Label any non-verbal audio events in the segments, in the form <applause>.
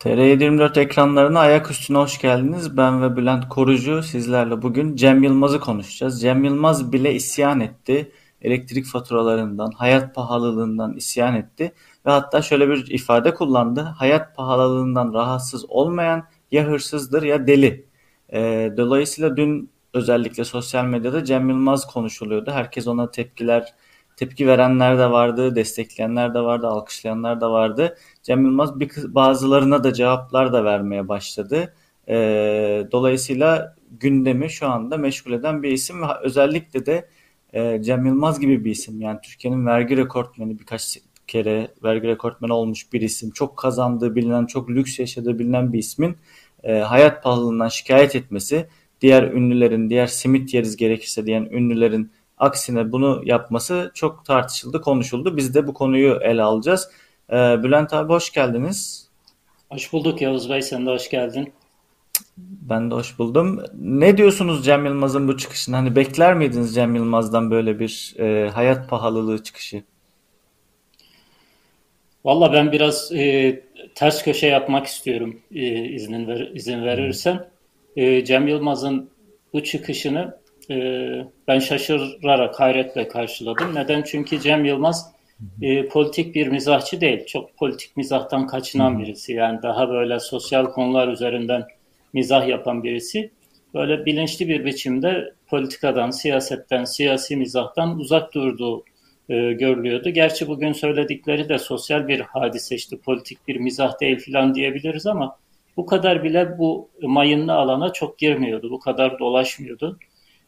TR724 ekranlarına ayak üstüne hoş geldiniz. Ben ve Bülent Korucu sizlerle bugün Cem Yılmaz'ı konuşacağız. Cem Yılmaz bile isyan etti. Elektrik faturalarından, hayat pahalılığından isyan etti. Ve hatta şöyle bir ifade kullandı. Hayat pahalılığından rahatsız olmayan ya hırsızdır ya deli. Ee, dolayısıyla dün özellikle sosyal medyada Cem Yılmaz konuşuluyordu. Herkes ona tepkiler tepki verenler de vardı, destekleyenler de vardı, alkışlayanlar da vardı. Cem Yılmaz bir, bazılarına da cevaplar da vermeye başladı. E, dolayısıyla gündemi şu anda meşgul eden bir isim ve özellikle de e, Cem Yılmaz gibi bir isim. Yani Türkiye'nin vergi rekortmeni birkaç kere vergi rekortmeni olmuş bir isim. Çok kazandığı bilinen, çok lüks yaşadığı bilinen bir ismin e, hayat pahalılığından şikayet etmesi, diğer ünlülerin, diğer simit yeriz gerekirse diyen ünlülerin Aksine bunu yapması çok tartışıldı, konuşuldu. Biz de bu konuyu ele alacağız. Ee, Bülent abi hoş geldiniz. Hoş bulduk Yavuz Bey, sen de hoş geldin. Ben de hoş buldum. Ne diyorsunuz Cem Yılmaz'ın bu çıkışını? Hani bekler miydiniz Cem Yılmaz'dan böyle bir e, hayat pahalılığı çıkışı? Valla ben biraz e, ters köşe yapmak istiyorum e, iznin ver, izin verirsen. E, Cem Yılmaz'ın bu çıkışını e, ben şaşırarak hayretle karşıladım. Neden? Çünkü Cem Yılmaz e, politik bir mizahçı değil. Çok politik mizahtan kaçınan birisi. Yani daha böyle sosyal konular üzerinden mizah yapan birisi. Böyle bilinçli bir biçimde politikadan, siyasetten, siyasi mizahtan uzak durduğu e, görülüyordu. Gerçi bugün söyledikleri de sosyal bir hadise işte politik bir mizah değil filan diyebiliriz ama bu kadar bile bu mayınlı alana çok girmiyordu. Bu kadar dolaşmıyordu.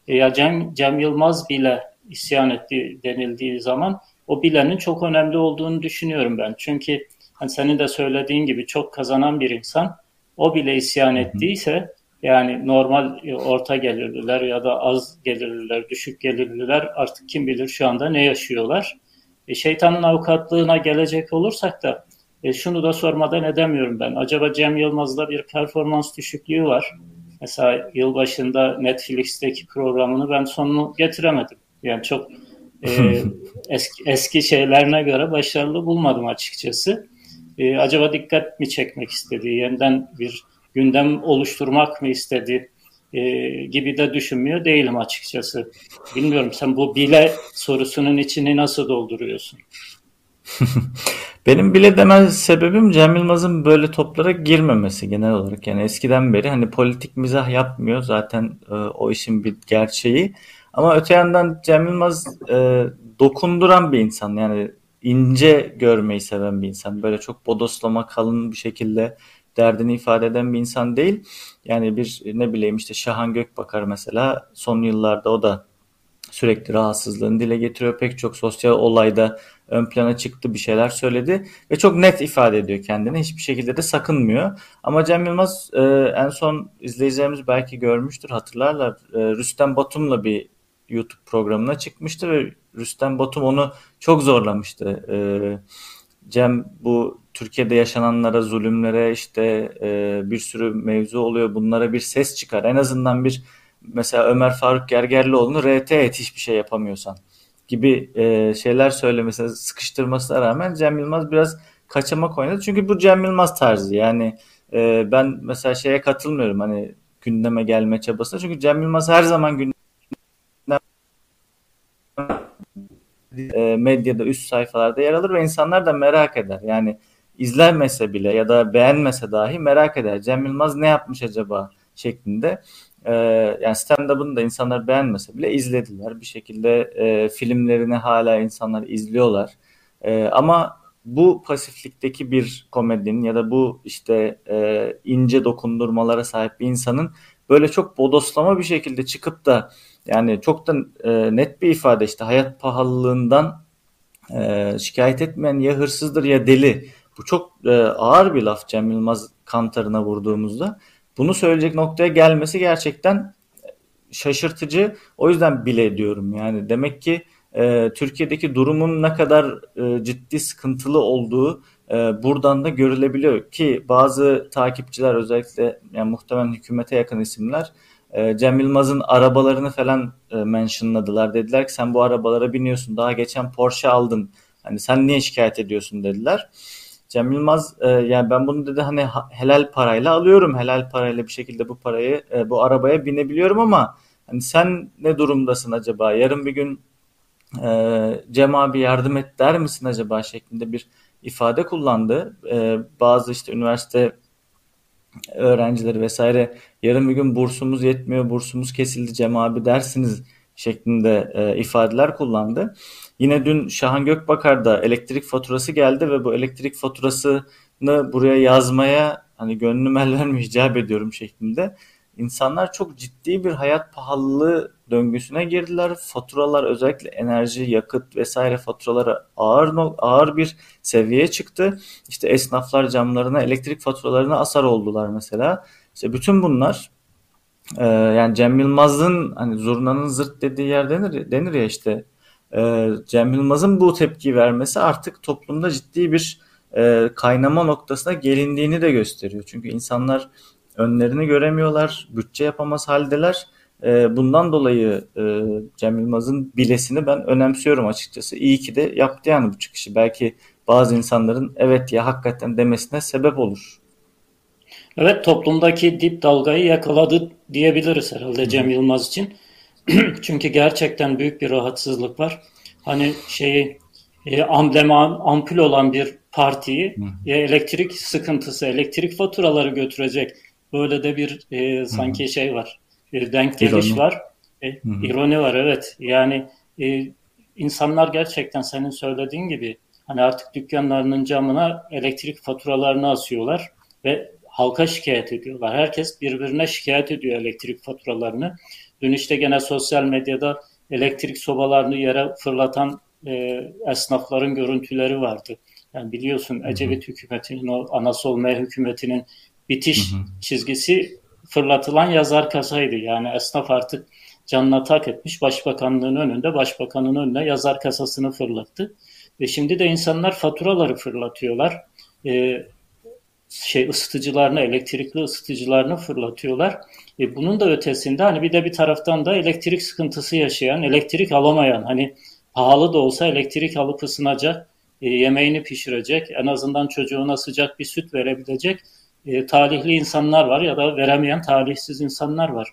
E, ya Cem, Cem Yılmaz bile isyan etti denildiği zaman o bilenin çok önemli olduğunu düşünüyorum ben. Çünkü hani senin de söylediğin gibi çok kazanan bir insan o bile isyan ettiyse yani normal e, orta gelirliler ya da az gelirliler, düşük gelirliler artık kim bilir şu anda ne yaşıyorlar. E, şeytanın avukatlığına gelecek olursak da e, şunu da sormadan edemiyorum ben. Acaba Cem Yılmaz'da bir performans düşüklüğü var. Mesela yılbaşında Netflix'teki programını ben sonunu getiremedim. Yani çok e, <laughs> eski, eski şeylerine göre başarılı bulmadım açıkçası. E, acaba dikkat mi çekmek istedi, yeniden bir gündem oluşturmak mı istedi e, gibi de düşünmüyor değilim açıkçası. Bilmiyorum sen bu bile sorusunun içini nasıl dolduruyorsun? <laughs> Benim bile deme sebebim Cem Yılmaz'ın böyle toplara girmemesi genel olarak. Yani eskiden beri hani politik mizah yapmıyor zaten e, o işin bir gerçeği. Ama öte yandan Cem Yılmaz e, dokunduran bir insan yani ince görmeyi seven bir insan. Böyle çok bodoslama kalın bir şekilde derdini ifade eden bir insan değil. Yani bir ne bileyim işte Şahan Gökbakar mesela son yıllarda o da sürekli rahatsızlığını dile getiriyor. Pek çok sosyal olayda ön plana çıktı bir şeyler söyledi ve çok net ifade ediyor kendini. Hiçbir şekilde de sakınmıyor. Ama Cem Yılmaz e, en son izleyicilerimiz belki görmüştür hatırlarlar. E, Rüstem Batum'la bir YouTube programına çıkmıştı ve Rüstem Batum onu çok zorlamıştı. E, Cem bu Türkiye'de yaşananlara, zulümlere işte e, bir sürü mevzu oluyor. Bunlara bir ses çıkar. En azından bir mesela Ömer Faruk Gergerlioğlu'nu RT et hiçbir şey yapamıyorsan gibi e, şeyler söylemesine sıkıştırmasına rağmen Cem Yılmaz biraz kaçamak oynadı. Çünkü bu Cem Yılmaz tarzı. Yani e, ben mesela şeye katılmıyorum hani gündeme gelme çabasına. Çünkü Cem Yılmaz her zaman gündeme e, medyada üst sayfalarda yer alır ve insanlar da merak eder. Yani izlenmese bile ya da beğenmese dahi merak eder. Cem Yılmaz ne yapmış acaba şeklinde. E, yani stand-up'ını da insanlar beğenmese bile izlediler. Bir şekilde e, filmlerini hala insanlar izliyorlar. E, ama bu pasiflikteki bir komedinin ya da bu işte e, ince dokundurmalara sahip bir insanın böyle çok bodoslama bir şekilde çıkıp da yani çok da e, net bir ifade işte hayat pahalılığından e, şikayet etmeyen ya hırsızdır ya deli. Bu çok e, ağır bir laf Cem Yılmaz kantarına vurduğumuzda bunu söyleyecek noktaya gelmesi gerçekten şaşırtıcı. O yüzden bile diyorum yani demek ki e, Türkiye'deki durumun ne kadar e, ciddi sıkıntılı olduğu e, buradan da görülebiliyor ki bazı takipçiler özellikle yani muhtemelen hükümete yakın isimler e, Cem Yılmaz'ın arabalarını falan e, mentionladılar. Dediler ki sen bu arabalara biniyorsun daha geçen Porsche aldın hani sen niye şikayet ediyorsun dediler. Cem Yılmaz e, yani ben bunu dedi hani helal parayla alıyorum. Helal parayla bir şekilde bu parayı e, bu arabaya binebiliyorum ama hani sen ne durumdasın acaba? Yarın bir gün e, Cem abi yardım et der misin acaba şeklinde bir ifade kullandı. E, bazı işte üniversite öğrencileri vesaire yarın bir gün bursumuz yetmiyor, bursumuz kesildi Cem abi dersiniz şeklinde e, ifadeler kullandı. Yine dün Şahan Gökbakar da elektrik faturası geldi ve bu elektrik faturasını buraya yazmaya hani gönlüm el vermiyor icap ediyorum şeklinde. İnsanlar çok ciddi bir hayat pahalılığı döngüsüne girdiler. Faturalar özellikle enerji, yakıt vesaire faturaları ağır ağır bir seviyeye çıktı. İşte esnaflar camlarına, elektrik faturalarına asar oldular mesela. İşte bütün bunlar e, yani Cem Yılmaz'ın hani zurnanın zırt dediği yer denir, denir ya işte e, Cem Yılmaz'ın bu tepki vermesi artık toplumda ciddi bir e, kaynama noktasına gelindiğini de gösteriyor. Çünkü insanlar önlerini göremiyorlar, bütçe yapamaz haldeler. E, bundan dolayı e, Cem Yılmaz'ın bilesini ben önemsiyorum açıkçası. İyi ki de yaptı yani bu çıkışı. Belki bazı insanların evet ya hakikaten demesine sebep olur. Evet toplumdaki dip dalgayı yakaladı diyebiliriz herhalde Cem Yılmaz için. <clears throat> Çünkü gerçekten büyük bir rahatsızlık var. Hani şeyi e, amblem ampul olan bir partiyi e, elektrik sıkıntısı, elektrik faturaları götürecek böyle de bir e, sanki şey var. Bir denk geliş ironi. var. E, ironi var evet. Yani e, insanlar gerçekten senin söylediğin gibi hani artık dükkanlarının camına elektrik faturalarını asıyorlar ve halka şikayet ediyorlar. Herkes birbirine şikayet ediyor elektrik faturalarını. Dün işte gene sosyal medyada elektrik sobalarını yere fırlatan e, esnafların görüntüleri vardı. Yani biliyorsun Ecevit hükümetinin, o Anasol hükümetinin bitiş hı hı. çizgisi fırlatılan yazar kasaydı. Yani esnaf artık canına tak etmiş başbakanlığın önünde, başbakanın önüne yazar kasasını fırlattı. Ve şimdi de insanlar faturaları fırlatıyorlar. Ee, şey ısıtıcılarını, elektrikli ısıtıcılarını fırlatıyorlar. E, bunun da ötesinde hani bir de bir taraftan da elektrik sıkıntısı yaşayan, elektrik alamayan, hani pahalı da olsa elektrik alıp ısınacak, e, yemeğini pişirecek, en azından çocuğuna sıcak bir süt verebilecek e, talihli insanlar var ya da veremeyen talihsiz insanlar var.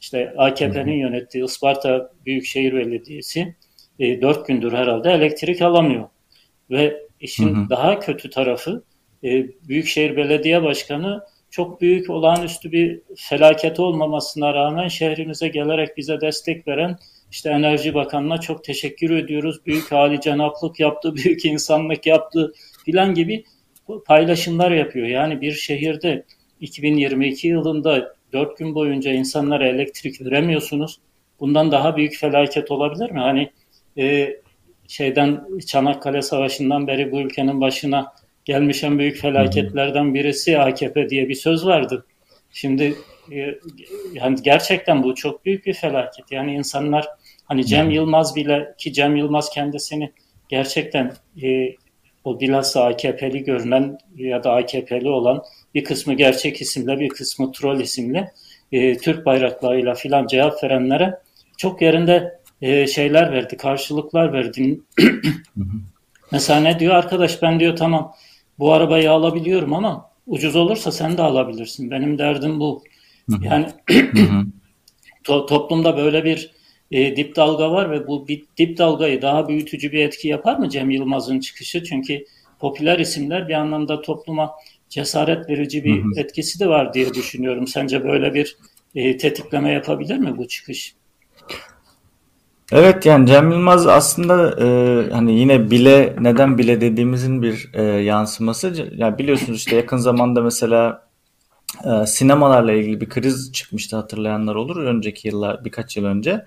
İşte AKP'nin yönettiği Isparta Büyükşehir Belediyesi e, 4 gündür herhalde elektrik alamıyor. Ve işin hı hı. daha kötü tarafı e, Büyükşehir Belediye Başkanı çok büyük olağanüstü bir felaket olmamasına rağmen şehrimize gelerek bize destek veren işte Enerji Bakanı'na çok teşekkür ediyoruz. Büyük hali cenaplık yaptı, <laughs> büyük insanlık yaptı filan gibi paylaşımlar yapıyor. Yani bir şehirde 2022 yılında 4 gün boyunca insanlara elektrik veremiyorsunuz. Bundan daha büyük felaket olabilir mi? Hani e, şeyden Çanakkale Savaşı'ndan beri bu ülkenin başına gelmiş en büyük felaketlerden birisi AKP diye bir söz vardı. Şimdi e, yani gerçekten bu çok büyük bir felaket. Yani insanlar hani Cem Yılmaz bile ki Cem Yılmaz kendisini gerçekten e, o bilhassa AKP'li görünen ya da AKP'li olan bir kısmı gerçek isimle bir kısmı troll isimle e, Türk bayraklarıyla filan cevap verenlere çok yerinde e, şeyler verdi, karşılıklar verdi. Mesela ne diyor arkadaş ben diyor tamam bu arabayı alabiliyorum ama ucuz olursa sen de alabilirsin. Benim derdim bu. Yani <clears throat> to- toplumda böyle bir e, dip dalga var ve bu dip dalgayı daha büyütücü bir etki yapar mı Cem Yılmaz'ın çıkışı? Çünkü popüler isimler bir anlamda topluma cesaret verici bir hı hı. etkisi de var diye düşünüyorum. Sence böyle bir e, tetikleme yapabilir mi bu çıkış? Evet yani Cem Yılmaz aslında e, hani yine bile neden bile dediğimizin bir e, yansıması. Yani biliyorsunuz işte yakın zamanda mesela e, sinemalarla ilgili bir kriz çıkmıştı hatırlayanlar olur. Önceki yıllar birkaç yıl önce.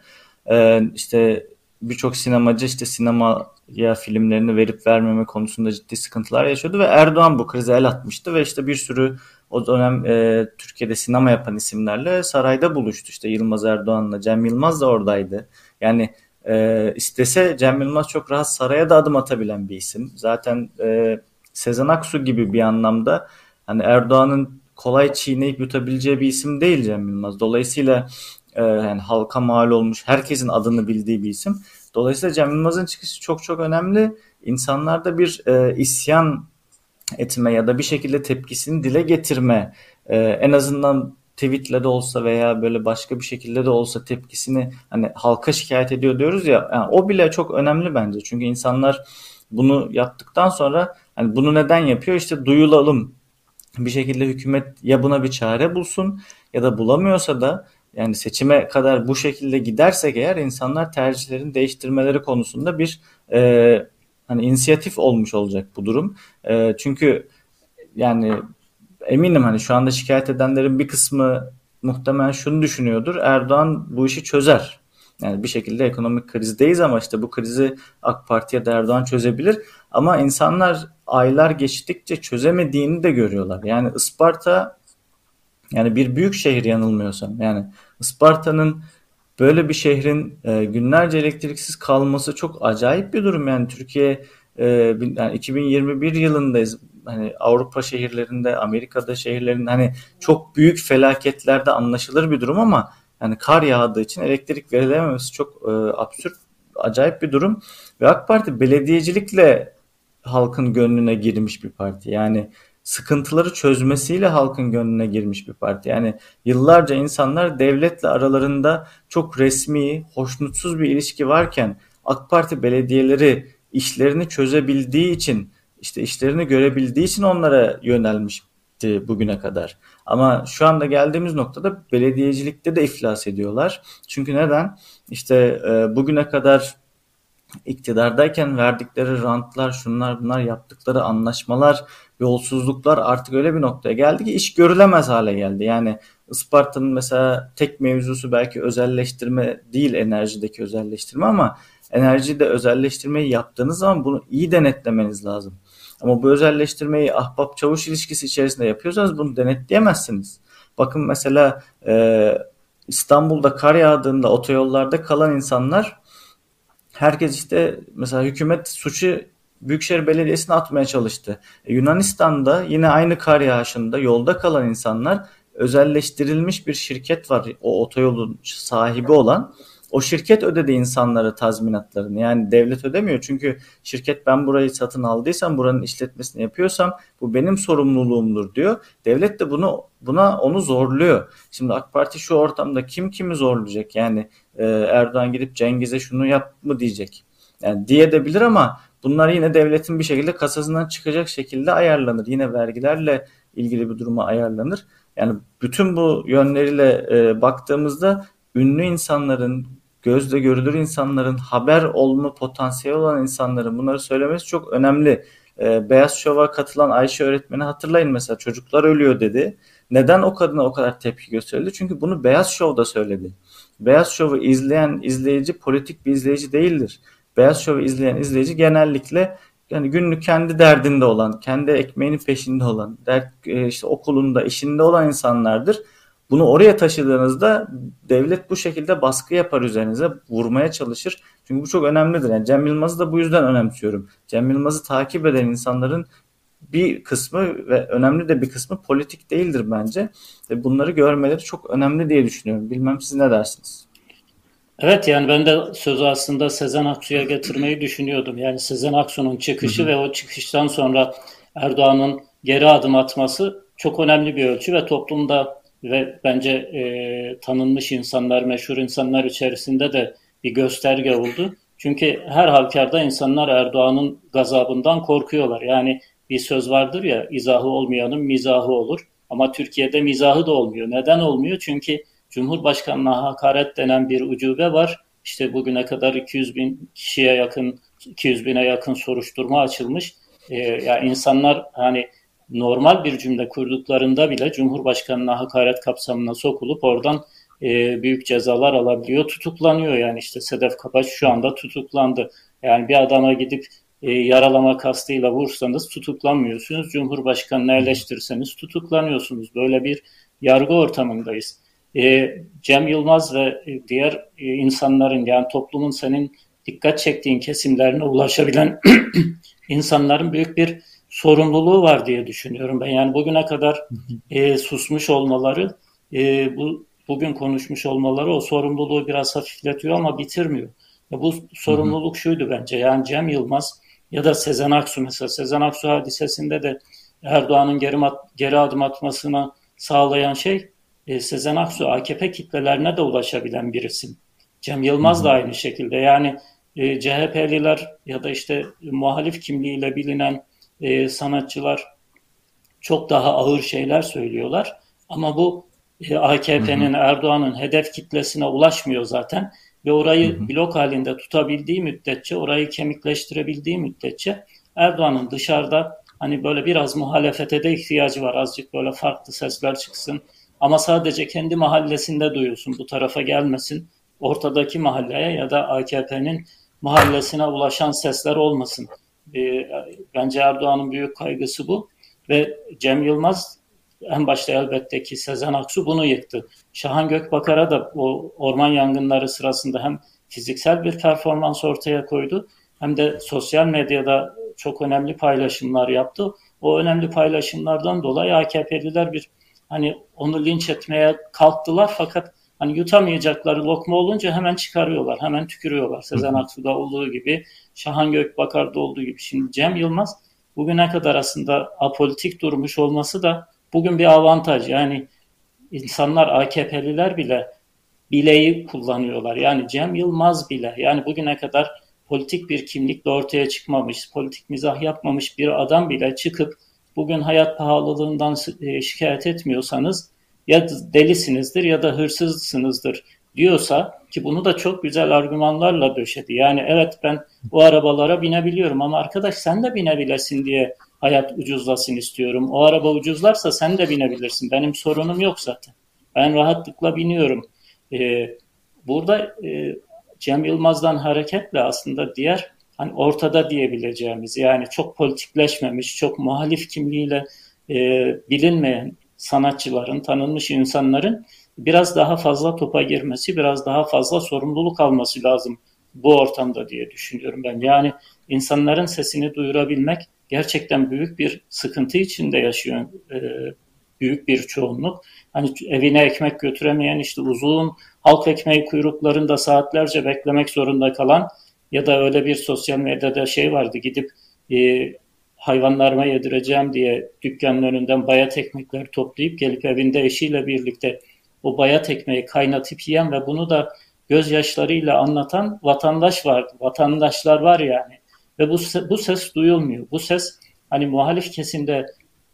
E, işte birçok sinemacı işte sinemaya filmlerini verip vermeme konusunda ciddi sıkıntılar yaşıyordu ve Erdoğan bu krize el atmıştı ve işte bir sürü o dönem e, Türkiye'de sinema yapan isimlerle sarayda buluştu. İşte Yılmaz Erdoğan'la Cem Yılmaz da oradaydı. Yani e, istese Cem Yılmaz çok rahat saraya da adım atabilen bir isim. Zaten e, Sezen Aksu gibi bir anlamda hani Erdoğan'ın kolay çiğneyip yutabileceği bir isim değil Cem Yılmaz. Dolayısıyla e, yani halka mal olmuş, herkesin adını bildiği bir isim. Dolayısıyla Cem Yılmaz'ın çıkışı çok çok önemli. İnsanlarda bir e, isyan etme ya da bir şekilde tepkisini dile getirme e, en azından tweetle de olsa veya böyle başka bir şekilde de olsa tepkisini hani halka şikayet ediyor diyoruz ya yani o bile çok önemli bence. Çünkü insanlar bunu yaptıktan sonra hani bunu neden yapıyor? İşte duyulalım. Bir şekilde hükümet ya buna bir çare bulsun ya da bulamıyorsa da yani seçime kadar bu şekilde gidersek eğer insanlar tercihlerini değiştirmeleri konusunda bir e, hani inisiyatif olmuş olacak bu durum. E, çünkü yani eminim hani şu anda şikayet edenlerin bir kısmı muhtemelen şunu düşünüyordur. Erdoğan bu işi çözer. Yani bir şekilde ekonomik krizdeyiz ama işte bu krizi AK Parti ya da Erdoğan çözebilir. Ama insanlar aylar geçtikçe çözemediğini de görüyorlar. Yani Isparta yani bir büyük şehir yanılmıyorsam. Yani Isparta'nın böyle bir şehrin e, günlerce elektriksiz kalması çok acayip bir durum. Yani Türkiye e, yani 2021 yılındayız. Hani Avrupa şehirlerinde, Amerika'da şehirlerinde hani çok büyük felaketlerde anlaşılır bir durum ama yani kar yağdığı için elektrik verilememesi çok e, absürt, acayip bir durum. Ve AK Parti belediyecilikle halkın gönlüne girmiş bir parti. Yani sıkıntıları çözmesiyle halkın gönlüne girmiş bir parti. Yani yıllarca insanlar devletle aralarında çok resmi, hoşnutsuz bir ilişki varken AK Parti belediyeleri işlerini çözebildiği için, işte işlerini görebildiği için onlara yönelmişti bugüne kadar. Ama şu anda geldiğimiz noktada belediyecilikte de iflas ediyorlar. Çünkü neden? İşte e, bugüne kadar iktidardayken verdikleri rantlar, şunlar bunlar yaptıkları anlaşmalar, yolsuzluklar artık öyle bir noktaya geldi ki iş görülemez hale geldi. Yani Isparta'nın mesela tek mevzusu belki özelleştirme değil enerjideki özelleştirme ama enerjide özelleştirmeyi yaptığınız zaman bunu iyi denetlemeniz lazım. Ama bu özelleştirmeyi ahbap çavuş ilişkisi içerisinde yapıyorsanız bunu denetleyemezsiniz. Bakın mesela e, İstanbul'da kar yağdığında otoyollarda kalan insanlar herkes işte mesela hükümet suçu Büyükşehir Belediyesi'ne atmaya çalıştı. E, Yunanistan'da yine aynı kar yağışında yolda kalan insanlar özelleştirilmiş bir şirket var o otoyolun sahibi olan. O şirket ödedi insanlara tazminatlarını. Yani devlet ödemiyor. Çünkü şirket ben burayı satın aldıysam, buranın işletmesini yapıyorsam bu benim sorumluluğumdur diyor. Devlet de bunu buna onu zorluyor. Şimdi AK Parti şu ortamda kim kimi zorlayacak? Yani e, Erdoğan gidip Cengiz'e şunu yap mı diyecek. Yani diyebilir ama bunlar yine devletin bir şekilde kasasından çıkacak şekilde ayarlanır. Yine vergilerle ilgili bir duruma ayarlanır. Yani bütün bu yönleriyle e, baktığımızda ünlü insanların, gözle görülür insanların, haber olma potansiyeli olan insanların bunları söylemesi çok önemli. E, Beyaz Şov'a katılan Ayşe öğretmeni hatırlayın mesela çocuklar ölüyor dedi. Neden o kadına o kadar tepki gösterildi? Çünkü bunu Beyaz Şov'da söyledi. Beyaz Şov'u izleyen izleyici politik bir izleyici değildir. Beyaz Şov'u izleyen izleyici genellikle yani günlük kendi derdinde olan, kendi ekmeğinin peşinde olan, dert, e, işte okulunda, işinde olan insanlardır. Bunu oraya taşıdığınızda devlet bu şekilde baskı yapar üzerinize, vurmaya çalışır. Çünkü bu çok önemlidir. Yani Cem Yılmaz'ı da bu yüzden önemsiyorum. Cem Yılmaz'ı takip eden insanların bir kısmı ve önemli de bir kısmı politik değildir bence. Ve bunları görmeleri çok önemli diye düşünüyorum. Bilmem siz ne dersiniz? Evet yani ben de sözü aslında Sezen Aksu'ya getirmeyi düşünüyordum. Yani Sezen Aksu'nun çıkışı ve o çıkıştan sonra Erdoğan'ın geri adım atması çok önemli bir ölçü ve toplumda ve bence e, tanınmış insanlar, meşhur insanlar içerisinde de bir gösterge oldu. Çünkü her halükarda insanlar Erdoğan'ın gazabından korkuyorlar. Yani bir söz vardır ya izahı olmayanın mizahı olur. Ama Türkiye'de mizahı da olmuyor. Neden olmuyor? Çünkü Cumhurbaşkanına hakaret denen bir ucube var. İşte bugüne kadar 200 bin kişiye yakın, 200 bine yakın soruşturma açılmış. Ee, ya yani insanlar hani normal bir cümle kurduklarında bile Cumhurbaşkanına hakaret kapsamına sokulup oradan e, büyük cezalar alabiliyor, tutuklanıyor. Yani işte Sedef Kabaş şu anda tutuklandı. Yani bir adama gidip e, yaralama kastıyla vursanız tutuklanmıyorsunuz. Cumhurbaşkanını eleştirseniz tutuklanıyorsunuz. Böyle bir yargı ortamındayız e, Cem Yılmaz ve diğer e, insanların yani toplumun senin dikkat çektiğin kesimlerine ulaşabilen <clears throat> insanların büyük bir sorumluluğu var diye düşünüyorum ben. Yani bugüne kadar e, susmuş olmaları, e, bu bugün konuşmuş olmaları o sorumluluğu biraz hafifletiyor ama bitirmiyor. Ya bu sorumluluk şuydu bence. Yani Cem Yılmaz ya da Sezen Aksu mesela Sezen Aksu hadisesinde de Erdoğan'ın geri, geri adım atmasına sağlayan şey e, Sezen Aksu AKP kitlelerine de ulaşabilen bir isim. Cem Yılmaz da aynı şekilde. Yani e, CHP'liler ya da işte muhalif kimliğiyle bilinen e, sanatçılar çok daha ağır şeyler söylüyorlar. Ama bu e, AKP'nin, Erdoğan'ın hedef kitlesine ulaşmıyor zaten. Ve orayı hı hı. blok halinde tutabildiği müddetçe, orayı kemikleştirebildiği müddetçe Erdoğan'ın dışarıda hani böyle biraz muhalefete de ihtiyacı var. Azıcık böyle farklı sesler çıksın. Ama sadece kendi mahallesinde duyulsun. Bu tarafa gelmesin. Ortadaki mahalleye ya da AKP'nin mahallesine ulaşan sesler olmasın. E, bence Erdoğan'ın büyük kaygısı bu. Ve Cem Yılmaz en başta elbette ki Sezen Aksu bunu yıktı. Şahan Gökbakar'a da o orman yangınları sırasında hem fiziksel bir performans ortaya koydu hem de sosyal medyada çok önemli paylaşımlar yaptı. O önemli paylaşımlardan dolayı AKP'liler bir hani onu linç etmeye kalktılar fakat hani yutamayacakları lokma olunca hemen çıkarıyorlar, hemen tükürüyorlar. Sezen Aksu'da olduğu gibi, Şahan Gökbakar'da olduğu gibi. Şimdi Cem Yılmaz bugüne kadar aslında apolitik durmuş olması da bugün bir avantaj. Yani insanlar AKP'liler bile bileği kullanıyorlar. Yani Cem Yılmaz bile yani bugüne kadar politik bir kimlikle ortaya çıkmamış, politik mizah yapmamış bir adam bile çıkıp bugün hayat pahalılığından e, şikayet etmiyorsanız ya delisinizdir ya da hırsızsınızdır diyorsa ki bunu da çok güzel argümanlarla döşedi. Yani evet ben bu arabalara binebiliyorum ama arkadaş sen de binebilesin diye hayat ucuzlasın istiyorum. O araba ucuzlarsa sen de binebilirsin. Benim sorunum yok zaten. Ben rahatlıkla biniyorum. Ee, burada e, Cem Yılmaz'dan hareketle aslında diğer hani ortada diyebileceğimiz yani çok politikleşmemiş, çok muhalif kimliğiyle e, bilinmeyen sanatçıların, tanınmış insanların biraz daha fazla topa girmesi, biraz daha fazla sorumluluk alması lazım bu ortamda diye düşünüyorum ben. Yani insanların sesini duyurabilmek gerçekten büyük bir sıkıntı içinde yaşıyor e, büyük bir çoğunluk. Hani evine ekmek götüremeyen işte uzun halk ekmeği kuyruklarında saatlerce beklemek zorunda kalan ya da öyle bir sosyal medyada şey vardı gidip e, hayvanlarıma yedireceğim diye dükkanın önünden bayat ekmekler toplayıp gelip evinde eşiyle birlikte o bayat ekmeği kaynatıp yiyen ve bunu da gözyaşlarıyla anlatan vatandaş var, vatandaşlar var yani. Ve bu, bu ses duyulmuyor. Bu ses hani muhalif kesimde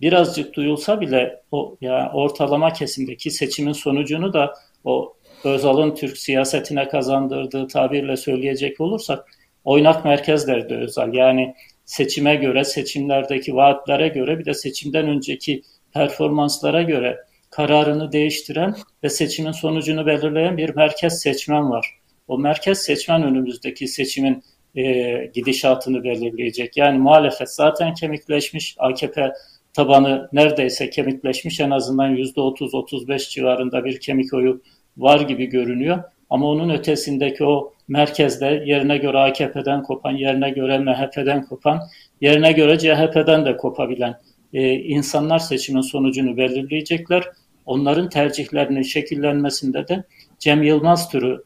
birazcık duyulsa bile o ya yani ortalama kesimdeki seçimin sonucunu da o Özal'ın Türk siyasetine kazandırdığı tabirle söyleyecek olursak oynak merkezlerdi Özal. Yani seçime göre, seçimlerdeki vaatlere göre bir de seçimden önceki performanslara göre kararını değiştiren ve seçimin sonucunu belirleyen bir merkez seçmen var. O merkez seçmen önümüzdeki seçimin e, gidişatını belirleyecek. Yani muhalefet zaten kemikleşmiş, AKP tabanı neredeyse kemikleşmiş en azından %30-35 civarında bir kemik oyu var gibi görünüyor. Ama onun ötesindeki o merkezde yerine göre AKP'den kopan, yerine göre MHP'den kopan, yerine göre CHP'den de kopabilen e, insanlar seçimin sonucunu belirleyecekler. Onların tercihlerinin şekillenmesinde de Cem Yılmaz türü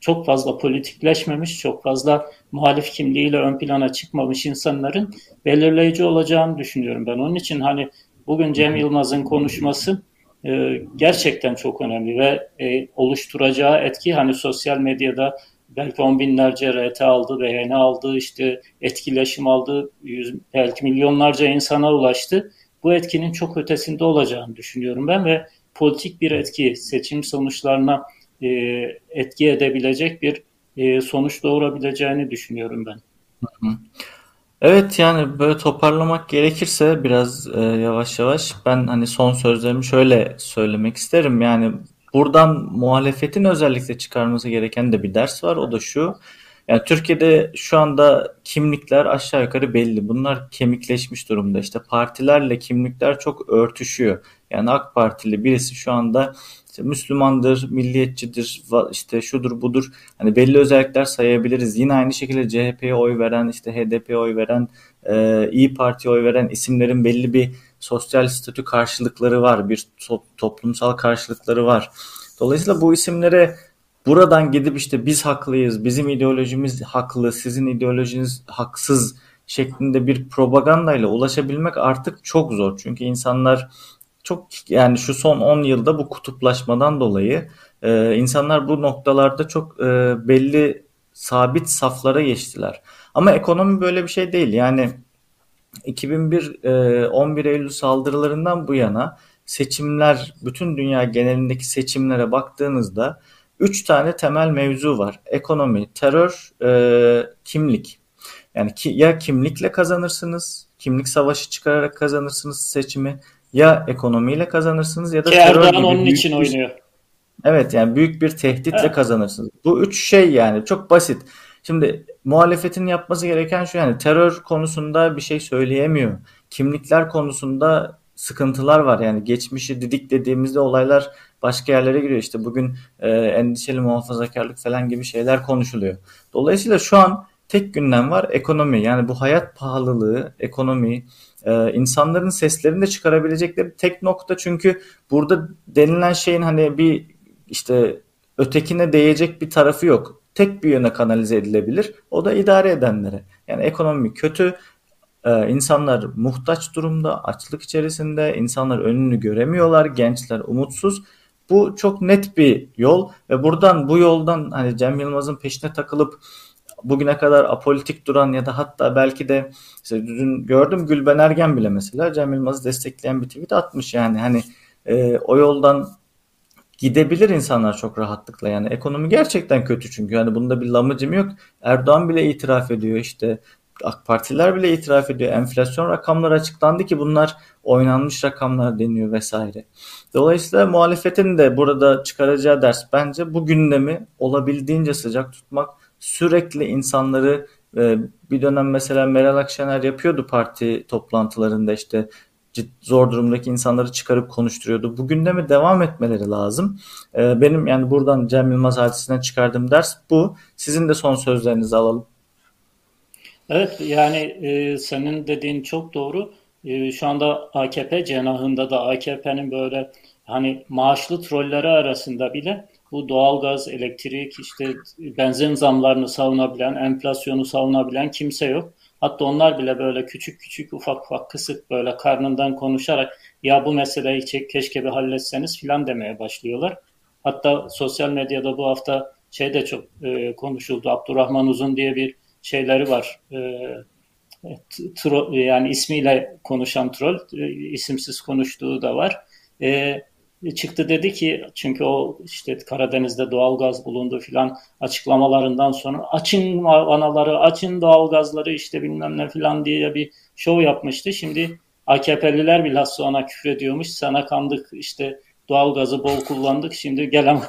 çok fazla politikleşmemiş, çok fazla muhalif kimliğiyle ön plana çıkmamış insanların belirleyici olacağını düşünüyorum ben. Onun için hani bugün Cem Yılmaz'ın konuşması e, gerçekten çok önemli ve e, oluşturacağı etki hani sosyal medyada belki on binlerce RT aldı, beğeni aldı, işte etkileşim aldı, yüz, belki milyonlarca insana ulaştı. Bu etkinin çok ötesinde olacağını düşünüyorum ben ve politik bir etki, seçim sonuçlarına e, etki edebilecek bir e, sonuç doğurabileceğini düşünüyorum ben. Evet yani böyle toparlamak gerekirse biraz e, yavaş yavaş ben hani son sözlerimi şöyle söylemek isterim. Yani buradan muhalefetin özellikle çıkarması gereken de bir ders var. O da şu. Yani Türkiye'de şu anda kimlikler aşağı yukarı belli. Bunlar kemikleşmiş durumda. İşte partilerle kimlikler çok örtüşüyor. Yani AK Partili birisi şu anda işte Müslümandır, milliyetçidir, işte şudur budur. Hani belli özellikler sayabiliriz. Yine aynı şekilde CHP'ye oy veren, işte HDP'ye oy veren, e, İyi Parti'ye oy veren isimlerin belli bir sosyal statü karşılıkları var. Bir to- toplumsal karşılıkları var. Dolayısıyla bu isimlere buradan gidip işte biz haklıyız, bizim ideolojimiz haklı, sizin ideolojiniz haksız şeklinde bir propagandayla ulaşabilmek artık çok zor. Çünkü insanlar çok yani şu son 10 yılda bu kutuplaşmadan dolayı e, insanlar bu noktalarda çok e, belli sabit saflara geçtiler. Ama ekonomi böyle bir şey değil. Yani 2001 e, 11 Eylül saldırılarından bu yana seçimler bütün dünya genelindeki seçimlere baktığınızda üç tane temel mevzu var. Ekonomi, terör, e, kimlik. Yani ki, ya kimlikle kazanırsınız, kimlik savaşı çıkararak kazanırsınız seçimi ya ekonomiyle kazanırsınız ya da ki terör Erdoğan gibi onun için bir, oynuyor. Evet yani büyük bir tehditle evet. kazanırsınız. Bu üç şey yani çok basit. Şimdi muhalefetin yapması gereken şu yani terör konusunda bir şey söyleyemiyor. Kimlikler konusunda sıkıntılar var yani geçmişi didik dediğimizde olaylar başka yerlere giriyor. İşte bugün e, endişeli muhafazakarlık falan gibi şeyler konuşuluyor. Dolayısıyla şu an tek gündem var ekonomi. Yani bu hayat pahalılığı, ekonomi, e, insanların seslerini de çıkarabilecekleri tek nokta çünkü burada denilen şeyin hani bir işte ötekine değecek bir tarafı yok. Tek bir yöne kanalize edilebilir. O da idare edenlere. Yani ekonomi kötü, ee, insanlar muhtaç durumda, açlık içerisinde, insanlar önünü göremiyorlar, gençler umutsuz. Bu çok net bir yol ve buradan bu yoldan hani Cem Yılmaz'ın peşine takılıp bugüne kadar apolitik duran ya da hatta belki de işte dün gördüm Gülben Ergen bile mesela Cem Yılmaz'ı destekleyen bir tweet atmış yani. Hani e, o yoldan gidebilir insanlar çok rahatlıkla. Yani ekonomi gerçekten kötü çünkü. Yani bunda bir lamıcım yok. Erdoğan bile itiraf ediyor işte. AK Partiler bile itiraf ediyor. Enflasyon rakamları açıklandı ki bunlar oynanmış rakamlar deniyor vesaire. Dolayısıyla muhalefetin de burada çıkaracağı ders bence bu gündemi olabildiğince sıcak tutmak, sürekli insanları e, bir dönem mesela Meral Akşener yapıyordu parti toplantılarında işte zor durumdaki insanları çıkarıp konuşturuyordu. Bu gündeme devam etmeleri lazım. E, benim yani buradan Cem Yılmaz hadisinden çıkardığım ders bu. Sizin de son sözlerinizi alalım. Evet yani e, senin dediğin çok doğru. E, şu anda AKP cenahında da AKP'nin böyle hani maaşlı trolleri arasında bile bu doğalgaz, elektrik, işte benzin zamlarını savunabilen, enflasyonu savunabilen kimse yok. Hatta onlar bile böyle küçük küçük ufak ufak kısık böyle karnından konuşarak ya bu meseleyi keşke bir halletseniz filan demeye başlıyorlar. Hatta sosyal medyada bu hafta şey de çok e, konuşuldu. Abdurrahman Uzun diye bir şeyleri var. E, tro, yani ismiyle konuşan troll, e, isimsiz konuştuğu da var. E, çıktı dedi ki çünkü o işte Karadeniz'de doğalgaz bulundu filan açıklamalarından sonra açın vanaları, açın doğalgazları işte bilmem ne filan diye bir şov yapmıştı. Şimdi AKP'liler bilhassa ona küfür ediyormuş. Sana kandık işte doğalgazı bol kullandık. Şimdi gelen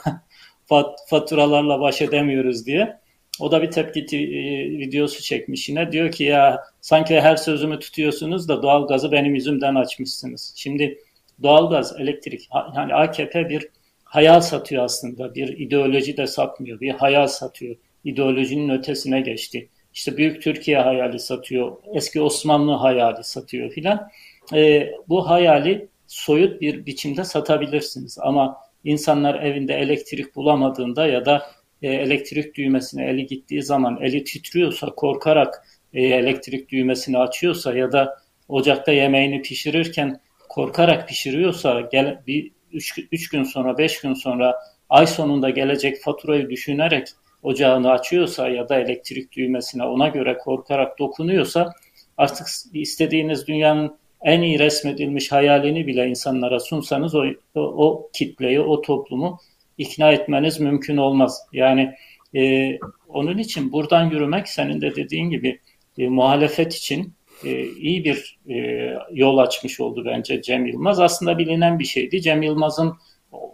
<laughs> faturalarla baş edemiyoruz diye. O da bir tepki e, videosu çekmiş yine. Diyor ki ya sanki her sözümü tutuyorsunuz da doğalgazı benim yüzümden açmışsınız. Şimdi doğalgaz, elektrik yani AKP bir hayal satıyor aslında. Bir ideoloji de satmıyor. Bir hayal satıyor. İdeolojinin ötesine geçti. İşte Büyük Türkiye hayali satıyor. Eski Osmanlı hayali satıyor filan. E, bu hayali soyut bir biçimde satabilirsiniz. Ama insanlar evinde elektrik bulamadığında ya da e, elektrik düğmesine eli gittiği zaman eli titriyorsa korkarak e, elektrik düğmesini açıyorsa ya da ocakta yemeğini pişirirken korkarak pişiriyorsa gel, bir üç, üç gün sonra beş gün sonra ay sonunda gelecek faturayı düşünerek ocağını açıyorsa ya da elektrik düğmesine ona göre korkarak dokunuyorsa artık istediğiniz dünyanın en iyi resmedilmiş hayalini bile insanlara sunsanız o, o kitleyi, o toplumu ikna etmeniz mümkün olmaz. Yani e, onun için buradan yürümek senin de dediğin gibi e, muhalefet için e, iyi bir e, yol açmış oldu bence Cem Yılmaz. Aslında bilinen bir şeydi. Cem Yılmaz'ın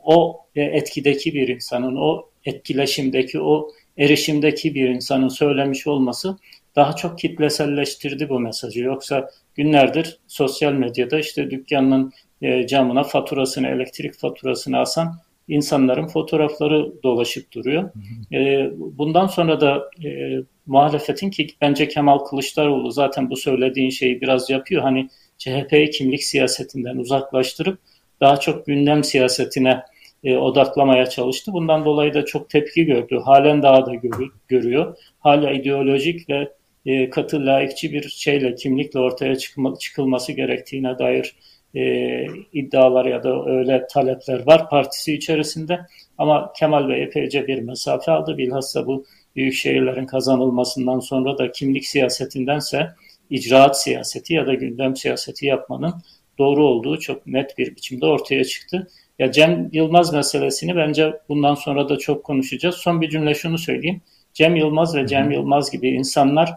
o etkideki bir insanın, o etkileşimdeki, o erişimdeki bir insanın söylemiş olması daha çok kitleselleştirdi bu mesajı. Yoksa günlerdir sosyal medyada işte dükkanın e, camına faturasını, elektrik faturasını asan insanların fotoğrafları dolaşıp duruyor. E, bundan sonra da e, muhalefetin ki bence Kemal Kılıçdaroğlu zaten bu söylediğin şeyi biraz yapıyor. Hani CHP'yi kimlik siyasetinden uzaklaştırıp daha çok gündem siyasetine e, odaklamaya çalıştı. Bundan dolayı da çok tepki gördü. Halen daha da gör, görüyor. Hala ideolojik ve e, katı laikçi bir şeyle kimlikle ortaya çıkma, çıkılması gerektiğine dair e, iddialar ya da öyle talepler var partisi içerisinde. Ama Kemal Bey epeyce bir mesafe aldı. Bilhassa bu büyük şehirlerin kazanılmasından sonra da kimlik siyasetindense icraat siyaseti ya da gündem siyaseti yapmanın doğru olduğu çok net bir biçimde ortaya çıktı. Ya Cem Yılmaz meselesini bence bundan sonra da çok konuşacağız. Son bir cümle şunu söyleyeyim. Cem Yılmaz ve Cem Yılmaz gibi insanlar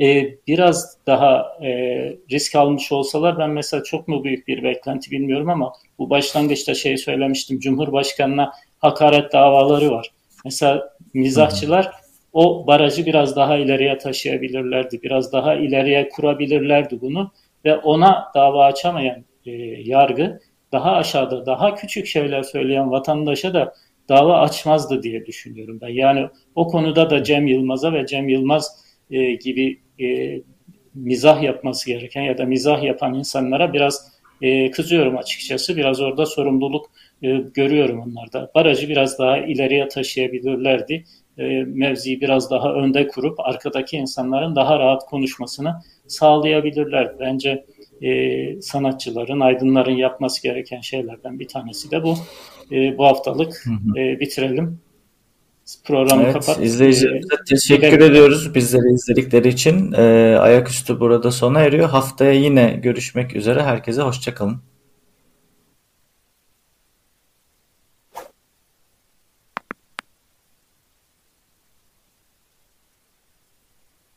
e, biraz daha e, risk almış olsalar ben mesela çok mu büyük bir beklenti bilmiyorum ama bu başlangıçta şey söylemiştim. Cumhurbaşkanına hakaret davaları var. Mesela mizahçılar o barajı biraz daha ileriye taşıyabilirlerdi. Biraz daha ileriye kurabilirlerdi bunu ve ona dava açamayan e, yargı daha aşağıda daha küçük şeyler söyleyen vatandaşa da dava açmazdı diye düşünüyorum ben. Yani o konuda da Cem Yılmaz'a ve Cem Yılmaz e, gibi e, mizah yapması gereken ya da mizah yapan insanlara biraz e, kızıyorum açıkçası. Biraz orada sorumluluk e, görüyorum onlarda. Barajı biraz daha ileriye taşıyabilirlerdi. E, mevziyi biraz daha önde kurup arkadaki insanların daha rahat konuşmasını sağlayabilirler. Bence e, sanatçıların, aydınların yapması gereken şeylerden bir tanesi de bu. E, bu haftalık e, bitirelim. Programı evet, kapat. İzleyicilerimize ee, teşekkür gidelim. ediyoruz bizleri izledikleri için. Ee, ayaküstü burada sona eriyor. Haftaya yine görüşmek üzere. Herkese hoşçakalın.